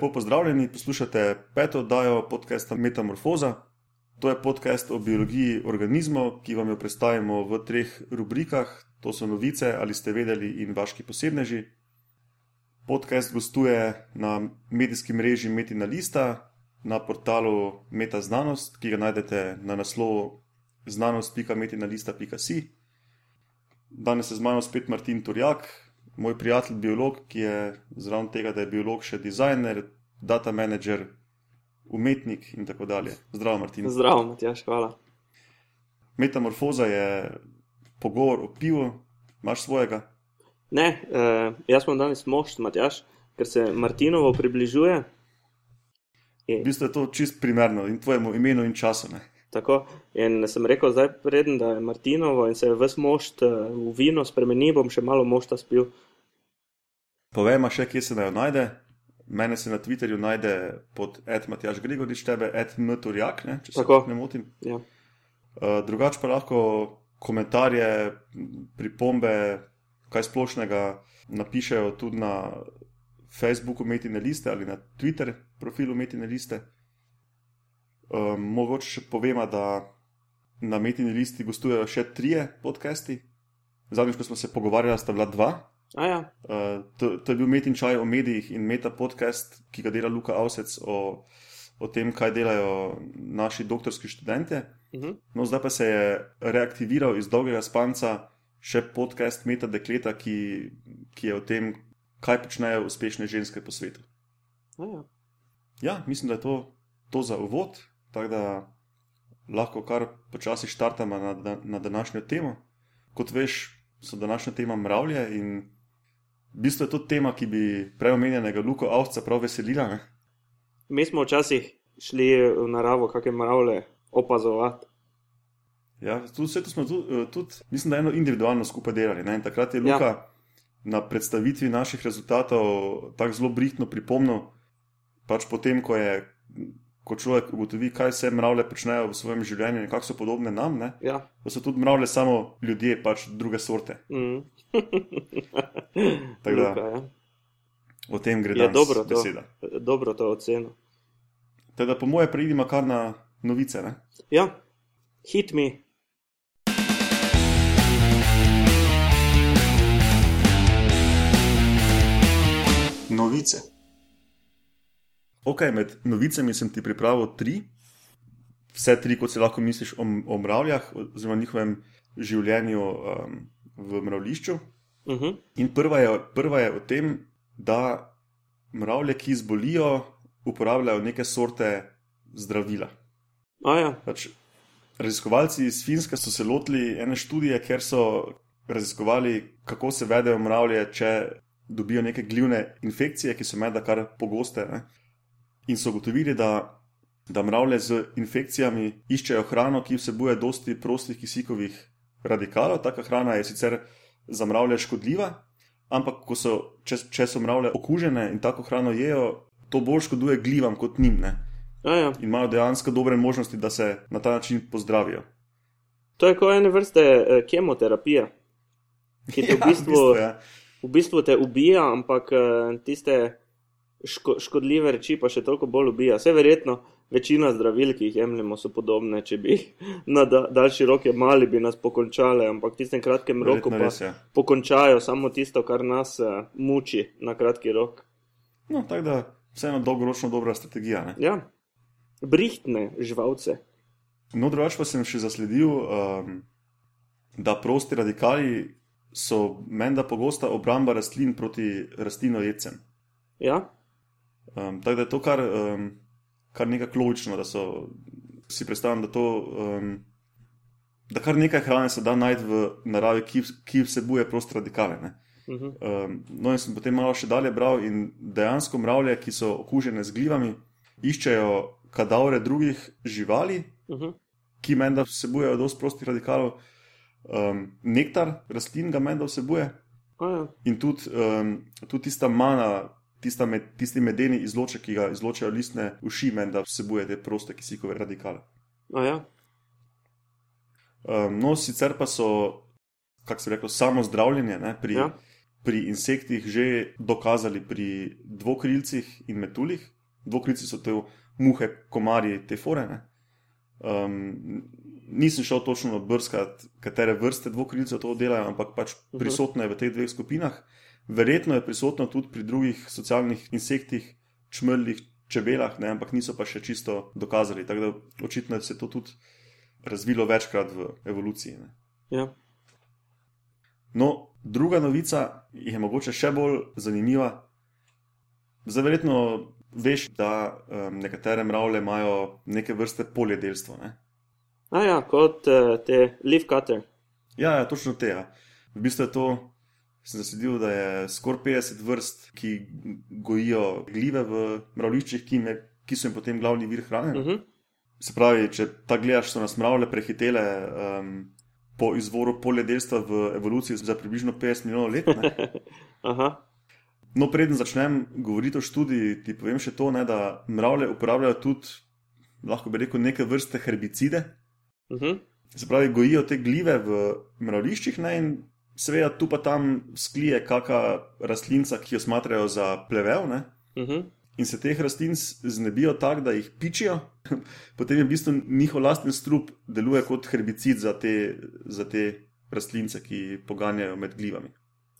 Lepo pozdravljeni, poslušate peto oddajo podcasta Metamorfoza. To je podcast o biologiji organizmov, ki vam jo predstavimo v treh rubrikah: to so novice, ali ste vedeli, in vaški posebneži. Podcast gostuje na medijskem mreži Metina Lista, na portalu Meta Znanost, ki ga najdete na naslovu znanost.metinalista.si. Danes je z mano spet Martin Turjak, moj prijatelj, biolog, ki je zraven tega, da je biolog še dizajner, data manager, umetnik in tako dalje. Zdravo, Martin. Zdravo, Matjaš, hvala. Metamorfoza je pogovor o pivu, imaš svojega. Ne, uh, jaz sem danes mošt, Matjaš, ker se Martinovo približuje. V bistvu je to čist primerno in tvojemu imenu in času. Ne? Tako. In sem rekel, zdaj preden, da je Martinovo in se je ves mošt v vino spremenil, bom še malo mošta spil. Povej, še kje se naj najde. Mene se na Twitterju najde pod Edmatjaš Grigorič, tebe Edmaturjak, če se Tako. ne motim. Ja. Uh, drugače pa lahko komentarje, pripombe, kaj splošnega napišejo tudi na Facebooku Metine liste ali na Twitter profilu Metine liste. Um, mogoče še povemo, da na Metini listi gostujejo še trije podcasti. Zadnjič, ko smo se pogovarjali, sta bila dva. A ja, Uh, to, to je bil Metin Čaj o medijih in Meta podcast, ki ga dela Luka Avsec o, o tem, kaj delajo naši doktorski študente. mhm. No, zdaj pa se je reaktiviral iz dolgega spanca še podcast Meta Dekleta, ki, ki je o tem, kaj počnejo uspešne ženske po svetu. A ja. Ja, mislim, da je to, to za uvod, tako da lahko kar počasi štartamo na, na, na današnjo temo. Kot veš, so današnja tema mravlje in v bistvu je to tema, ki bi preomenjenega Luko Avca prav veselila. Ne? Mi smo včasih šli v naravo, kakšne mravlje opazovati. Ja, tudi, vse to smo tudi, tudi, mislim, da eno individualno skupaj delali. Ne? In takrat je Ja. Luka ja. na predstavitvi naših rezultatov tako zelo brihtno pripomnil, pač potem, ko je. Ko človek ugotovi, kaj vse mravlje počnejo v svojem življenju in kako so podobne nam, ne? Ja. da so tudi mravlje samo ljudje, pač druge sorte. Mm. Tako da- Luka, ja. O tem gre Je danes dobro to. beseda. Dobro to oceno. Teda po moje preidimo kar na novice. Ne? Ja, hit me. Novice. Ok, med novicami sem ti pripravil tri, vse tri, kot si lahko misliš o, o mravljah, oziroma njihovem življenju um, v mravlišču. Mhm. In prva je, prva je o tem, da mravlje, ki zbolijo, uporabljajo neke sorte zdravila. A ja, Pač, raziskovalci iz Finske so se lotili ene študije, ker so raziskovali, kako se vedejo mravlje, če dobijo neke glivne infekcije, ki so menda kar pogoste. Ne? In so ugotovili, da, da mravlje z infekcijami iščejo hrano, ki vsebuje dosti prostih kisikovih radikalov. Taka hrana je sicer za mravlje škodljiva, ampak ko so, če, če so mravlje okužene in tako hrano jejo, to bolj škoduje glivam kot njim. Ne? a ja. in imajo dejansko dobre možnosti, da se na ta način pozdravijo. To je kot ene vrste eh, kemoterapija, ki te v bistvu, ja. v bistvu te ubija, ampak eh, tiste ško, škodljive reči pa še toliko bolj ubija. Vse verjetno večina zdravil, ki jih jemljemo, so podobne. Če bi jih na da, daljši rok jemali, bi nas pokončale, ampak v tistem kratkem roku pa res je. pokončajo samo tisto, kar nas eh, muči na kratki rok. No, tako da vseeno dolgoročno dobra strategija. Ne? Ja, brihtne živalce. No, drugače pa sem še zasledil, um, da prosti radikali so menda pogosta obramba rastlin proti rastlinojedcem. Ja, Um, tako da je to kar, um, kar nekako logično, da so si predstavljam, da to. Um, Da kar nekaj hrane se da najti v naravi, ki, ki vsebuje proste radikale. Ne? mhm. Um, no, in sem potem malo še dalje bral, in dejansko mravlje, ki so okužene z glivami, iščejo kadavre drugih živali, Mhm. ki menda vsebujejo dosti prostih radikalov. Um, nektar rastlin ga menda vsebuje A ja. in tudi, um, tudi tista mana, tista med, tisti medeni izloček, ki ga izločajo listne uši, menda vsebuje te proste kisikove radikale. A ja. Um, no, sicer pa so, kako se reče, samo zdravljenje ne, pri, Ja. pri insektih že dokazali pri dvokrilcih in metuljih. Dvokrilci so te muhe, komarji, te forene. Um, nisem šel točno brskati, katere vrste dvokrilcev to delajo, ampak pač prisotno je v teh dveh skupinah. Verjetno je prisotno tudi pri drugih socialnih insektih, čmrlih, čebelah, ne, ampak niso pa še čisto dokazali. Tako da očitno se je to tudi razvilo večkrat v evoluciji. Ne. Ja. No, druga novica je mogoče še bolj zanimiva. Zdaj, verjetno veš, da um, nekatere mravlje imajo neke vrste poljedelstvo. Ne? A ja, kot uh, te leaf cutter. Ja, ja, točno te. Ja. V bistvu je to, sem zasledil, da je skoraj 50 vrst, ki gojijo glive v mravliščih, ki, me, ki so jim potem glavni vir hrane. Uh -huh. Se pravi, če ta gledaš, so nas mravlje prehitele um, po izvoru poljedelstva v evoluciji za približno 50 milijonov let. No, preden začnem govoriti o študiji, ti povem še to, ne, da mravlje uporabljajo tudi, lahko bi rekel, neke vrste herbicide. Uh -huh. Se pravi, gojijo te glive v mravliščih ne, in seveda tu pa tam sklije kakšna rastlinca, ki jo smatrajo za plevel. Ne, Uh -huh. in se teh rastlin znebijo tako, da jih pičijo, potem je v bistvu njihov lasten strup deluje kot herbicid za te, za te rastlince, ki poganjajo med glivami.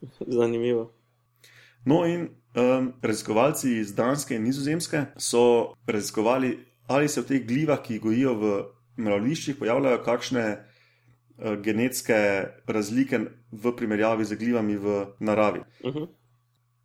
Zanimivo. No, in um, raziskovalci iz Danske in Nizozemske so raziskovali, ali se v teh glivah, ki gojijo v mravliščih, pojavljajo kakšne genetske razlike v primerjavi z glivami v naravi. Uh -huh.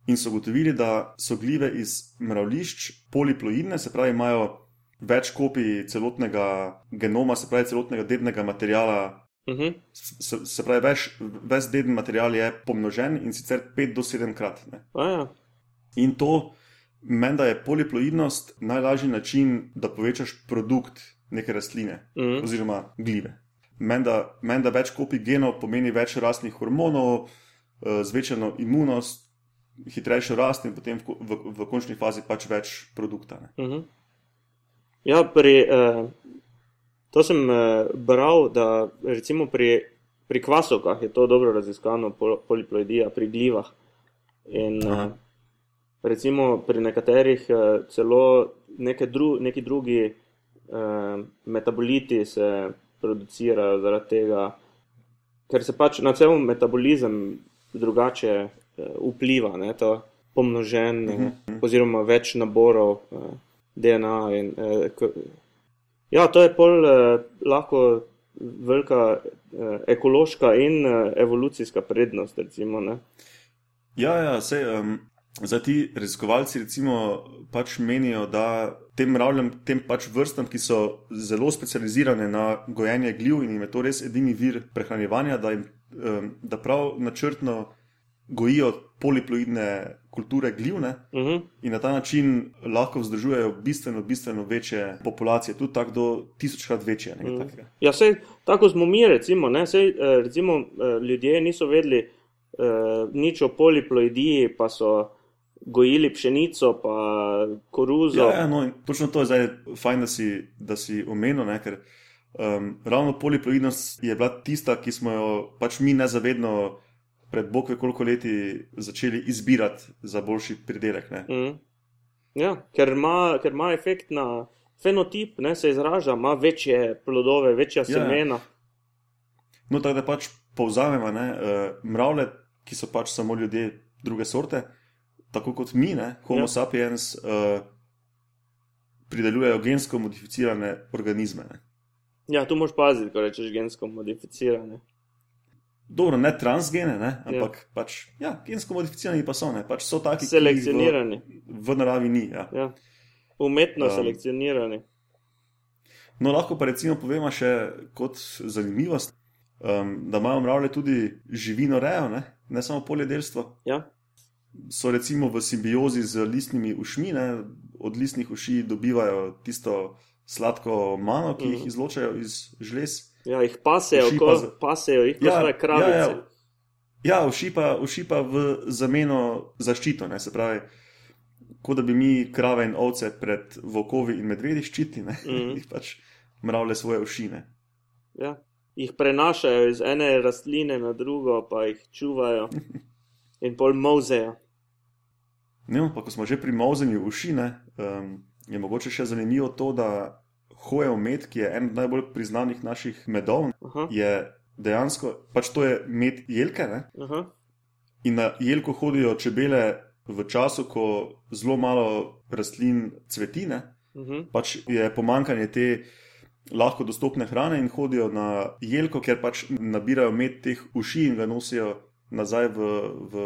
In so ugotovili, da so glive iz mravlišč poliploidne, se pravi, imajo več kopij celotnega genoma, se pravi, celotnega dednega materijala. Uh -huh. Se, se pravi, več, ves dedni material je pomnožen in sicer 5 do 7 krat. A ja. In to meni, da je poliploidnost najlažji način, da povečaš produkt neke rastline Mhm. oziroma glive. Meni, da, men, da več kopij genov pomeni več rastnih hormonov, eh, zvečano imunost, hitrejšo rast in potem v, v, v končni fazi pač več produkta. Ne. Uh -huh. Ja, pri, eh, to sem eh, bral, da recimo pri, pri kvasovkah je to dobro raziskano, pol, poliploidija pri glivah. In eh, recimo pri nekaterih eh, celo neke dru, neki drugi eh, metaboliti se producirajo zaradi tega, ker se pač na cel metabolizem drugače eh, vpliva, ne, to pomnožen, eh, oziroma več naborov eh, DNA. In, eh, ja, to je pol eh, lahko velika eh, ekološka in eh, evolucijska prednost, recimo. Ne. Ja, ja, sej, um, zdaj ti raziskovalci recimo pač menijo, da tem mravljam, tem pač vrstam, ki so zelo specializirane na gojenje gljiv in jim je to res edini vir prehranjevanja, da, jim, da prav načrtno gojijo poliploidne kulture glivne Uh -huh. in na ta način lahko vzdržujejo bistveno, bistveno večje populacije, tudi tako do tisočkrat večje. nekaj Mm. takega. Ja, sej, tako smo mi, recimo, ne, sej, eh, recimo eh, ljudje niso vedeli eh, nič o poliploidiji, pa so gojili pšenico, pa koruzo. Ja, ja, no, točno to je zdaj fajn, da si, da si omenil, ne, ker um, ravno poliploidnost je bila tista, ki smo jo pač mi nezavedno pred bog ve koliko leti začeli izbirati za boljši pridelek. Ne. Mm. Ja, ker ima, ker ima efekt na fenotip, ne, se izraža, ima večje plodove, večja Ja, ja. semena. No, tako da pač povzamemo, ne, uh, mravlje, ki so pač samo ljudje druge sorte, tako kot mi, ne, Homo Ja. ja. sapiens, uh, pridelujejo gensko modificirane organizme. Ne. Ja, tu moraš paziti, ko rečeš gensko modificirane. Dobro, ne transgene, ne, ampak Ja. ja. pač ja, gensko modificirani pa so, ne, pač so taki, ki jih Selekcionirani. V, v naravi ni. Ja. Ja. Umetno Um, selekcionirani. No, lahko pa recimo povemo še kot zanimivost, um, da imajo mravlje tudi živino rejo, ne, ne samo poljedelstvo. Ja. So recimo v simbiozi z listnimi ušmi, ne, od listnih uši dobivajo tisto sladko mano, ki Mhm. jih izločajo iz žlez. Ja, jih pasejo, Uši ko pa za- pasejo jih kot Ja, kravice. ja, ja. Ja, uši pa, uši pa v zameno zaščito, ne, se pravi, kot da bi mi krave in ovce pred volkovi in medvedi ščitili, ne, Mhm. jih pač mravlje svoje uši. Ne. Ja. Jih prenašajo iz ene rastline na drugo, pa jih čuvajo. in pol mozeja. Ne, pa ko smo že pri mozenju uši, ne, um, je mogoče še zanimivo to, da hojev med, ki je en najbolj priznanih naših medov, Aha, je dejansko, pač to je med jelke. Ne? aha, In na jelko hodijo čebele v času, ko zelo malo rastlin cvetine, mhm, pač je pomankanje te lahko dostopne hrane in hodijo na jelko, ker pač nabirajo med teh uši in ga nosijo nazaj v, v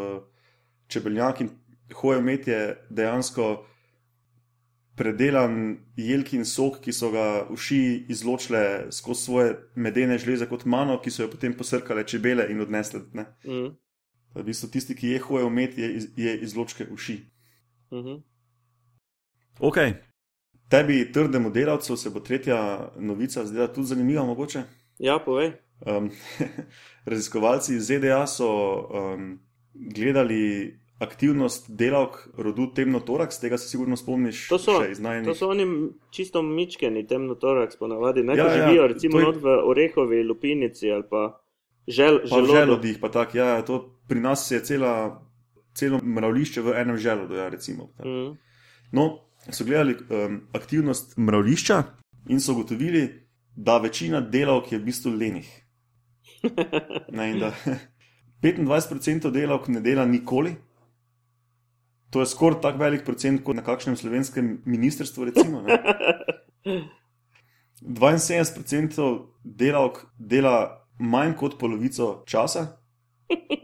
čebeljak. In hojev med je dejansko predelan jelkin sok, ki so ga uši izločile skozi svoje medene žleze kot mano, ki so jo potem posrkale čebele in odnesle. Ne? mhm, V bistvu tisti, ki je hojev med, je, iz, je izločke uši. mhm. Ok. Tebi, trdemu delavcu, se bo tretja novica zdela tudi zanimiva, mogoče. Ja, povej. Um, raziskovalci iz ZDA so um, gledali aktivnost delavk rodu temnotoraks, tega se sigurno spomniš, To so. To so oni čisto mičkeni, temnotoraks, ponavadi. Ne, Ja, ja, ja, živijo recimo to je- not v orehovi lupinici ali pa žel, Pa želodu. želodih, pa tako, ja, ja, to pri nas je cela, celo mravlišče v enem želodu, ja, recimo. Mhm. No, so gledali um, aktivnost mravlišča in so ugotovili, da večina delavk je v bistvu lenih. Ne, da 25% delavk ne dela nikoli. To je skoraj tako velik procent kot na kakšnem slovenskem ministrstvu. Recimo, ne. 72% delavk dela manj kot polovico časa,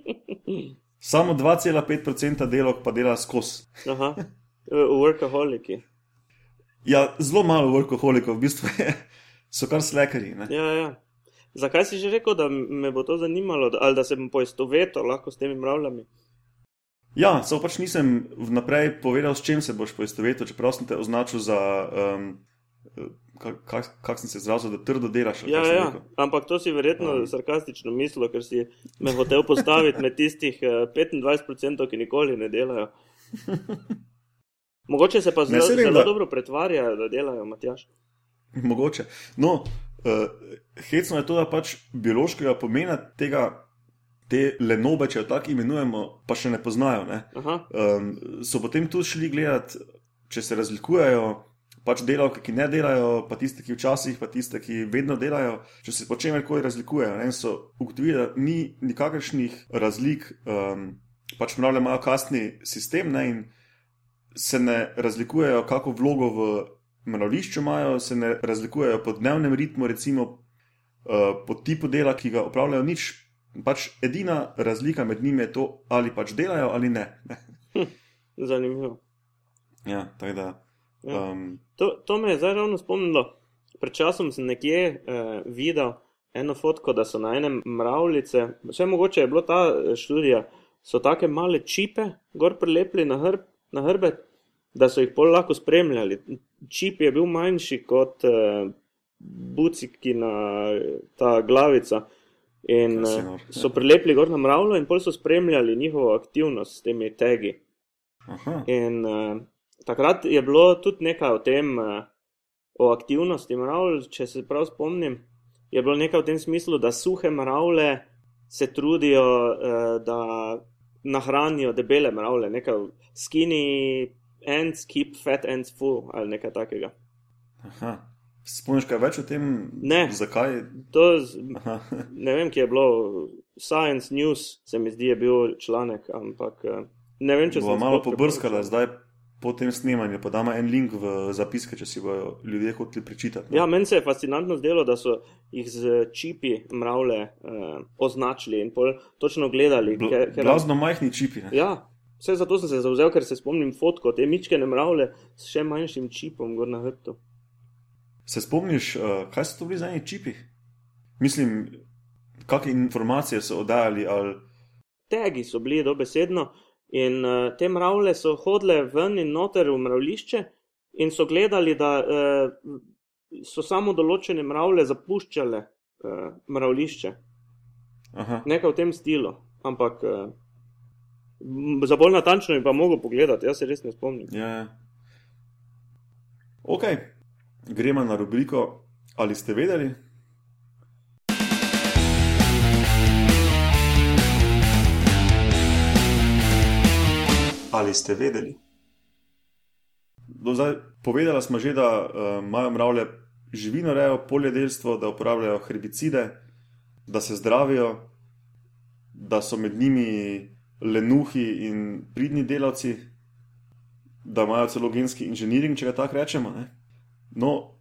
samo 2,5% delavk pa dela skozi. Aha, workaholiki. Ja, zelo malo workoholikov, v bistvu je, so kar slekari. ne. Ja, ja. Zakaj si že rekel, da me bo to zanimalo, ali da se bom poistovetil lahko s temi mravljami? Ja, samo pač nisem vnaprej povedal, s čim se boš poistovetil, čeprav sem te označil za. Um, Kako kak, sem se izrazil, da trdo delaš? Ja, ja, rekel? ampak to si verjetno Um. sarkastično mislil, ker si me hotel postaviti med tistih eh, 25%, ki nikoli ne delajo. Mogoče se pa Ne, zelo, saj vem, zelo da- dobro pretvarjajo, da delajo, Matjaš. Mogoče. No, uh, hecno je to, da pač biološkega pomena tega, te lenobe, če jo tako imenujemo, pa še ne poznajo. Ne? Aha, Um, so potem tudi šli gledati, če se razlikujejo. Pač delavke, ki ne delajo, pa tiste, ki včasih, pa tiste, ki vedno delajo, če se po čemer koli razlikujejo. Ne, in so ugotovili, da ni nikakršnih razlik, um, pač mravlje imajo kastni sistem ne, in se ne razlikujejo, kako vlogo v mravlišču imajo, se ne razlikujejo po dnevnem ritmu, recimo uh, po tipu dela, ki ga opravljajo, nič. Pač edina razlika med njimi je to, ali pač delajo ali ne. zanimivo. Ja, tako da. Ja. Um, To, to me je zdaj ravno spomnilo. Pred časom sem nekje eh, videl eno fotko, da so na enem mravljice, vse mogoče je bilo ta eh, študija, so take male čipe gor prilepili na, hrb, na hrbet, da so jih pol lahko spremljali. Čip je bil manjši kot eh, bucikina ta glavica. In si eh, so prilepili gor na mravljo in pol so spremljali njihovo aktivnost s temi tegi. aha, In uh, takrat je bilo tudi nekaj o tem, uh, o aktivnosti mravlj, če se prav spomnim. Je bilo nekaj v tem smislu, da suhe mravlje se trudijo, uh, da nahranijo debele mravlje, nekaj skinny ants keep fat ants full ali nekaj takega. aha. Spomniš kaj več o tem? Ne. Zakaj? To, Aha. ne vem, kje je bilo, Science News, se mi zdi, je bil članek, ampak uh, ne vem, če Bova sem malo pobrskala zdaj po tem snemanju, pa dama en link v zapiske, če si bojo ljudje hoteli prečitati. no. Ja, meni se je fascinantno zdelo, da so jih z čipi mravlje eh, označili in pol točno gledali. Bl ker- ker- blazno majhni čipi. Ne? Ja, vse zato sem se zauzel, ker se spomnim fotko te mičkene mravlje s še manjšim čipom gor na hrbtu. Se spomniš, uh, kaj so to bili za eni čipi? Mislim, kakšne informacije so oddajali, ali Tegi so bili dobesedno in uh, te mravlje so hodile ven in noter v mravlišče in so gledali, da uh, so samo določene mravlje zapuščale uh, mravlišče. Aha. Nekaj v tem stilu, ampak uh, za bolj natančno bi pa mogel pogledati, jaz se res ne spomnim. Ja. ja. Ok, gremo na rubriko. Ali ste vedeli? Ali ste vedeli? Zdaj povedala smo že, da uh, imajo mravlje živino rejo, poljedelstvo, da uporabljajo herbicide, da se zdravijo, da so med njimi lenuhi in pridni delavci, da imajo celo genski inženiring, če ga tako rečemo. Ne? No,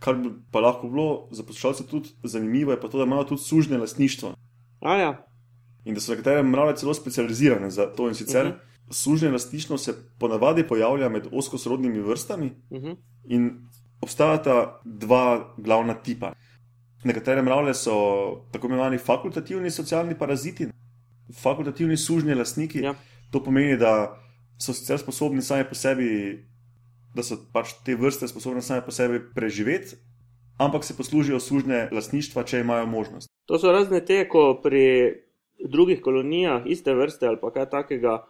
kar bi pa lahko bilo za poslušalce tudi zanimivo, je pa to, da imajo tudi sužne lastništvo. Ja. In da so nekatere mravlje celo specializirane za to in sicer. Uh mhm. -huh. Sužne lastništvo se ponavadi pojavlja med oskosrodnimi vrstami uh mhm. -huh. in obstajata dva glavna tipa. Nekatere mravlje so tako imenovani fakultativni socialni paraziti, fakultativni sužnji lastniki. Ja. To pomeni, da so sicer sposobni sami po sebi, da so pač te vrste sposobne sami po sebi preživeti, ampak se poslužijo sužnje lastništva, če imajo možnost. To so razne te, ko pri drugih kolonijah iste vrste ali pa kaj takega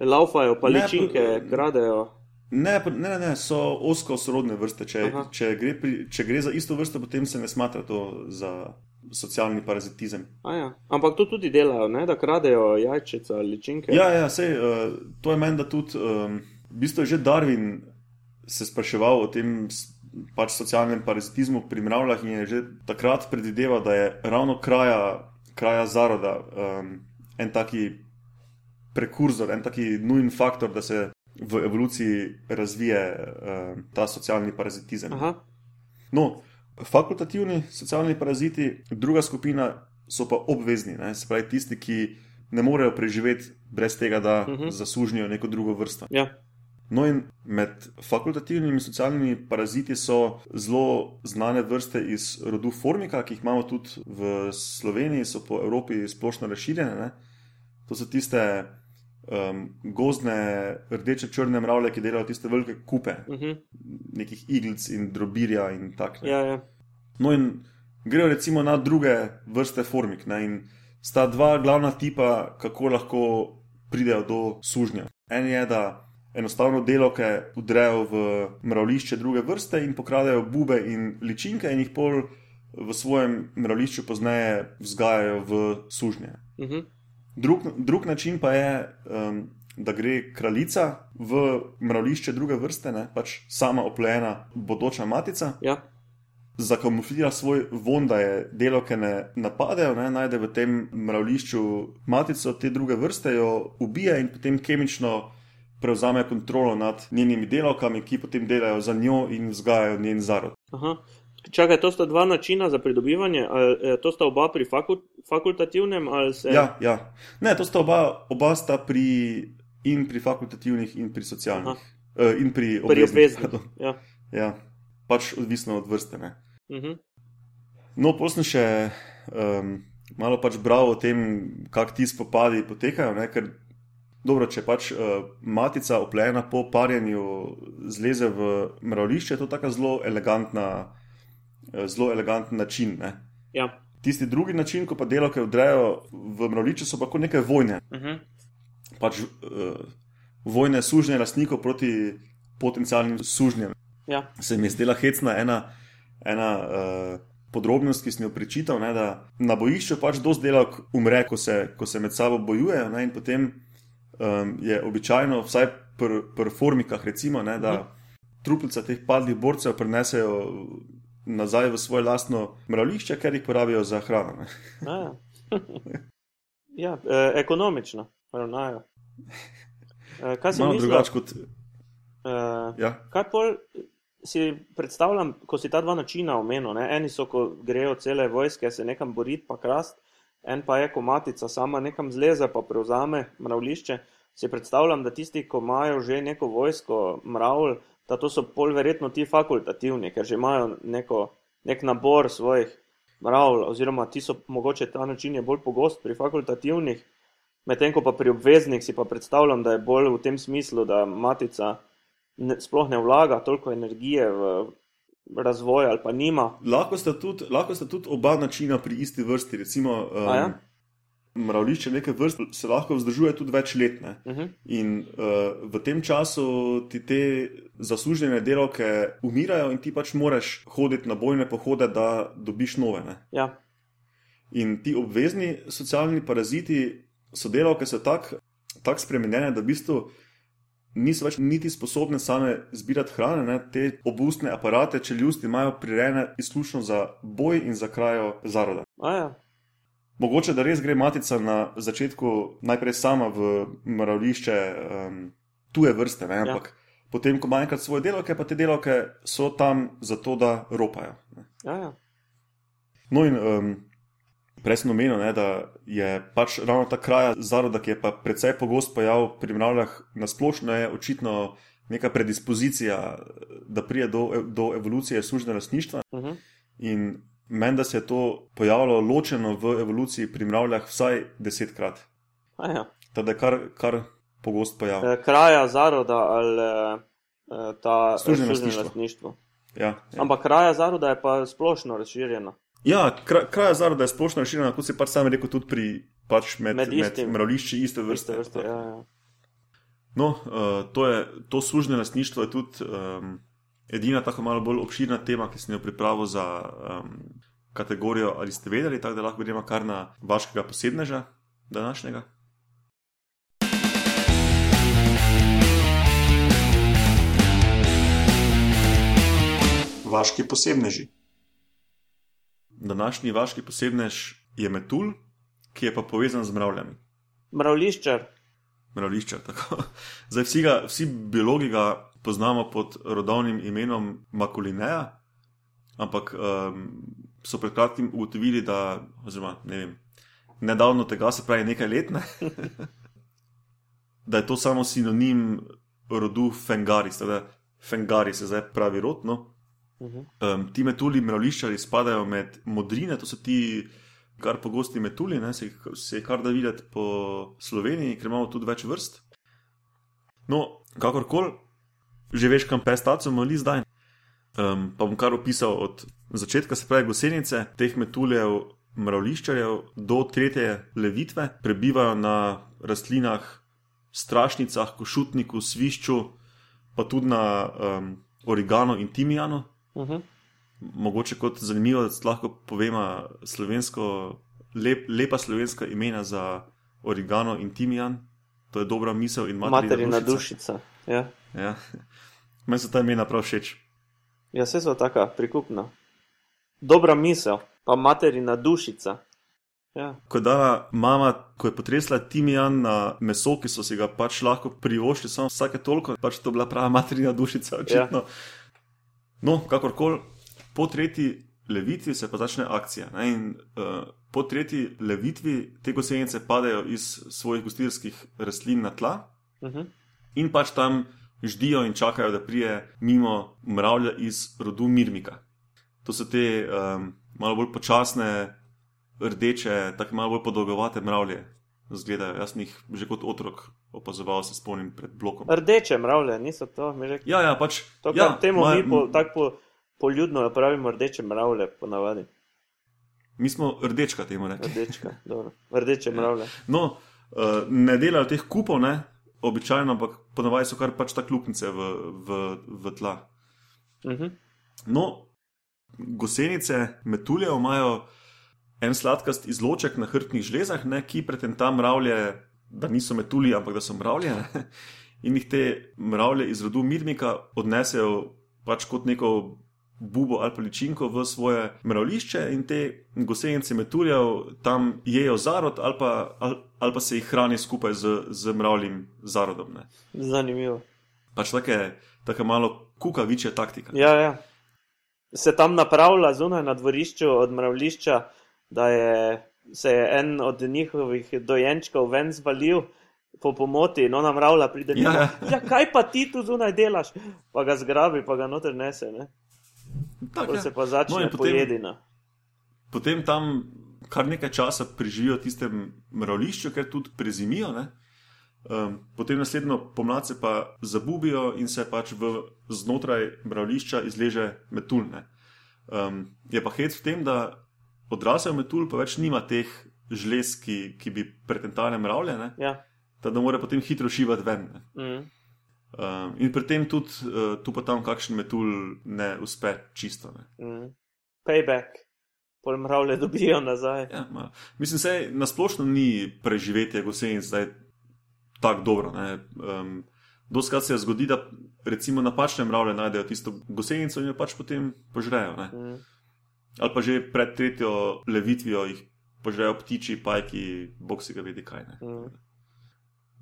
laufajo, pa ličinke kradejo. Ne, ne, ne, so osko sorodne vrste. Če, če, gre pri, če gre za isto vrsto, potem se ne smatra to za socialni parazitizem. Ja. Ampak to tudi delajo, ne? da kradejo jajčice ali ličinke. Ja, ja sej, uh, to je meni, da tudi, um, v bistvu je že Darwin se spraševal o tem pač socialnem parazitizmu pri mravljah in je že takrat predvideval, da je ravno kraja, kraja zaroda um, en taki prekurzor, en taki nujen faktor, da se v evoluciji razvije uh, ta socialni parazitizem. Aha. No, fakultativni socialni paraziti, druga skupina so pa obvezni, ne? se pravi tisti, ki ne morejo preživeti brez tega, da uh mhm. -huh. zaslužijo neko drugo vrsto. Ja. No, in med fakultativnimi socialnimi paraziti so zelo znane vrste iz rodu Formika, ki jih imamo tudi v Sloveniji, so po Evropi splošno razširjene. Ne? To so tiste um, gozdne, rdeče, črne mravlje, ki delajo tiste velike kupe, uh mhm. -huh. nekih iglic in drobirja in tako naprej. Ja, ja. No, in grejo recimo na druge vrste formik. Ne? In sta dva glavna tipa, kako lahko pridejo do sužnja. En je, da enostavno delovke udrejo v mravlišče druge vrste in pokradajo bube in ličinke, in jih pol v svojem mravlišču pozneje vzgajajo v sužnje. Uh mhm. -huh. Drug, drug način pa je, um, da gre kraljica v mravlišče druge vrste, ne, pač sama oplejena bodoča matica. Ja. Zakamuflira svoj von, da je delo, ki ne napadejo, ne, najde v tem mravlišču matico te druge vrste, jo ubije in potem kemično prevzame kontrolo nad njenimi delovkami, ki potem delajo za njo in vzgajajo njen zarod. Aha. Čakaj, to sta dva načina za pridobivanje, ali eh, to sta oba pri fakult, fakultativnem? Se... Ja, ja, ne, to sta oba, oba sta pri, in pri fakultativnih, in pri socialnih, uh, in pri obveznih. Ja. ja, pač odvisno od vrste. Uh mhm. -huh. No, posem še um, malo pač bral o tem, kako ti spopadi potekajo. Ne, ker, dobro, če pač uh, matica oplejena po parjenju zleze v mravlišče, to je tako zelo elegantna. Eh, zelo eleganten način. Ja. Tisti drugi način, ko pa delavke vdrejo v mravliče, so pa kot neke vojne. Uh mhm. -huh. pač, uh, vojne sužnje lastnikov proti potencijalnim sužnjem. Ja. Se mi je zdela hecna ena, ena uh, podrobnost, ki sem jo prečital, ne, da na bojišču pač dosti delavk umre, ko se, ko se med sabo bojujejo. Ne, in potem um, je običajno, vsaj pri pr formikah, recimo, ne, da uh mhm. -huh. truplica teh padlih borcev prenesejo nazaj v svoje lastno mravlišče, ker jih porabijo za hrano. ja, ja e, ekonomično ravnajo. E, kaj se mi zdi drugače kot? E, ja. Kaj pol si predstavljam, ko si ta dva načina omenil? Eni so, ko grejo cele vojske, se nekam boriti, pa krast, en pa je, ko matica sama nekam zleze, pa prevzame mravlišče. Si predstavljam, da tisti, ko imajo že neko vojsko, mravlj, da to so pol verjetno ti fakultativni, ker že imajo neko, nek nabor svojih mravl, oziroma ti so mogoče ta način je bolj pogost pri fakultativnih, medtem ko pa pri obveznih si pa predstavljam, da je bolj v tem smislu, da matica ne, sploh ne vlaga toliko energije v razvoj ali pa nima. Lahko sta tudi, lahko sta tudi oba načina pri isti vrsti, recimo. Um, ja? mravlišče neke vrste se lahko vzdržuje tudi več let. Uh mhm. -huh. In uh, v tem času ti te zaslužene delovke umirajo, in ti pač moraš hoditi na bojne pohode, da dobiš nove. Ja. In ti obvezni socialni paraziti so delovke, so tako tak spremenjene, da v bistvu niso več niti sposobne same zbirati hrane, ne? te obustne aparate, čeljusti imajo prirejene izključno za boj in za krajo zaroda. Ja. Mogoče da res gre matica na začetku najprej sama v mravlišče um, tuje vrste, ne? ampak ja. potem, ko ima enkrat svoje delovke, pa te delovke so tam zato, da ropajo. Ja, ja. No, in um, prej sem omenil, ne, da je pač ravno ta kraj zaroda, ki je pa precej pogost pojav pri mravljah na splošno, je očitno neka predispozicija, da prije do, do evolucije služnega lasništva. Uh -huh. In meni, da se je to pojavilo ločeno v evoluciji pri mravljah vsaj desetkrat. Ja. Tako da je kar, kar pogost pojav. E, kraja zaroda ali e, ta lastništvo. lastništvo. Ja, ja. Ampak kraja zaroda je pa splošno razširjena. Ja kraj, kraj zaroda je splošno razširjena, kot si pač sam rekel, tudi pri, pač med, Med med, med istim. mravlišči iste Vrste, vrste. vrste, ja, ja. No, uh, to, je, to služne lastništvo je tudi um, edina tako malo bolj obširna tema, ki sem jo pripravil za um, kategorijo Ali ste vedeli, tako da lahko gremo kar na vaškega posebneža današnjega. Vaški posebneži. Današnji vaški posebnež je metul, ki je pa povezan z mravljami. Mravliščar. mravlišča. tako. Zdaj, vsi, ga, vsi biologi ga poznamo pod rodovnim imenom Makulineja, ampak um, so pred kratkim ugotovili, da, oziroma ne vem, nedavno tega, se pravi nekaj let, ne, da je to samo sinonim rodu Fengaris. Fengaris je zdaj pravi rod. -huh. Um, ti metulji mravliščari spadajo med modrine, to so ti kar pogosti metulji, ne, se, se kar da videti po Sloveniji, ker imamo tudi več vrst. No, kakorkoli, že veš, kam pestaco mali zdaj. Um, pa bom kar opisal od začetka, se pravi, gosenice teh metuljev, mravliščarjev do tretje levitve, prebivajo na rastlinah, strašnicah, košutniku, svišču, pa tudi na um, origano in timijanu Uh -huh. mogoče kot zanimivo, da lahko povemo slovensko, lep, lepa slovenska imena za origano in timijan. To je dobra misel in materina, Materina dušica. dušica. Ja. Ja. Meni so ta imena prav všeč. ja, vse so taka prikupna. Dobra misel, pa materina dušica. Ja. Ko je dala mama, ko je potresla timijan na meso, ki so si ga pač lahko privoščili, samo vsake toliko, pač to bila prava materina dušica, očitno. Ja. No, kakorkoli, po tretji levitvi se pa začne akcija. Ne, in, uh, po tretji levitvi te gosenice padejo iz svojih gostilskih rastlin na tla Uh -huh. in pač tam ždijo in čakajo, da prije mimo mravlja iz rodu Mirmika. To so te um, malo bolj počasne, rdeče, tako malo bolj podolgovate mravlje. Zgledajo, jaz sem jih že kot otrok opazoval, se spomnim pred blokom. Rdeče mravlje, niso to, mi že. Ja, ja, pač. To, ja, temu ma- mi po, tako po, poljudno pravimo rdeče mravlje, ponavadi. Mi smo rdečka temu rekli. Rdečka, dobro. Rdeče mravlje. No, uh, ne delajo teh kupov, ne, običajno, ampak ponavadi so kar pač tako luknjice v, v, v tla. Uh -huh. No, gosenice, metulje imajo en sladkast izloček na hrbtnih žlezah, ne, ki pretenta mravlje, da niso metulji, ampak da so mravlje. In jih te mravlje iz rodu Mirmika odnesejo pač kot neko bubo ali pa ličinko v svoje mravlišče in te gosenice metuljev tam jejo zarod ali pa, ali, ali pa se jih hrani skupaj z, z mravljim zarodom. Ne. Zanimivo. Pač take, take malo kukavičja taktika. Ja, ja. Se tam napravlja zunaj na dvorišču od mravlišča, da je se je en od njihovih dojenčkov ven zvalil po pomoti in ona mravlja pride. Ja, ja. ja, kaj pa ti tu zunaj delaš? Pa ga zgrabi, pa ga noter nese. Ne? Tak, To ja. se pa začne No, no, potem- pojedina. potem tam kar nekaj časa preživijo v tistem mravlišču, ker tudi prezimijo. Ne? Um, potem naslednjo pomlad se pa zabubijo in se pač v znotraj mravlišča izleže metulj. ne. Um, je pa hec v tem, da odrasel metulj pa več nima teh žlez, ki, ki bi pretentale mravlje, ne? Ja. tako da mora potem hitro šivati ven. Mm. Um, in pri tem tudi uh, tu pa tam kakšen metulj ne uspe čisto. Ne? Mm. Payback, pol mravlje dobijo nazaj. Ja, ma, mislim, da nasplošno ni preživetje gosenic zdaj tako dobro. ne. Um, Doskrat se zgodi, da recimo napačne mravlje najdejo tisto gosenico in jo pač potem požrejo. Ne? Mm. Ali pa že pred tretjo levitvijo jih požrejo ptiči, pajki, bog si ga vidi kaj. Ne? Mm.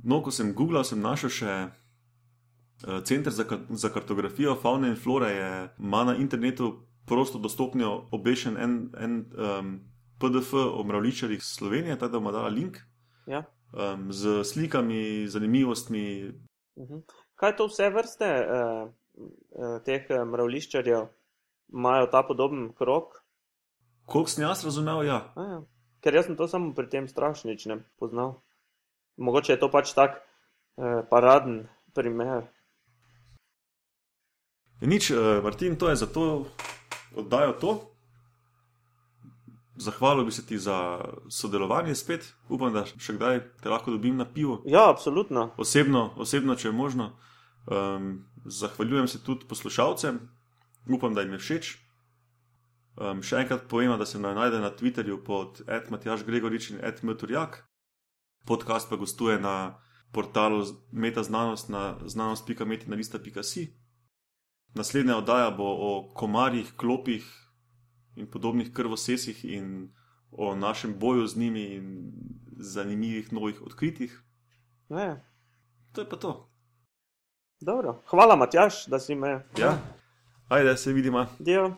No, ko sem googlal, sem našel še uh, Center za, ka- za kartografijo faune in flore, je, ima na internetu prosto dostopno obešen en, en um, PDF o mravličarjih Slovenije, tako da bomo dali link Ja. um, z slikami, zanimivostmi. Mhm. Kaj to vse vrste eh, eh, teh eh, mravliščarjev imajo ta podoben krok? Koliko sem jaz razumel, ja. A, ja. Ker jaz sem to samo pri tem strašničnem poznal. Mogoče je to pač tak eh, paraden primer. Nič, uh, Martin, to je za to oddajo to. Zahvalil bi se ti za sodelovanje spet, upam, da še kdaj te lahko dobim na pivo. Ja, absolutno. Osebno, osebno če je možno. Um, zahvaljujem se tudi poslušalcem, upam, da jim je všeč. Um, še enkrat povem, da se me najde na Twitterju pod Matjaš Gregorič in Meturjak. Podcast pa gostuje na portalu Meta znanost na znanost.metina.si. Naslednja oddaja bo o komarjih, klopih in podobnih krvosesih in o našem boju z njimi in zanimivih novih odkritjih. Ne, To je pa to. dobro. Hvala, Matjaš, da si me. Ja, ajde, se vidimo. Dio.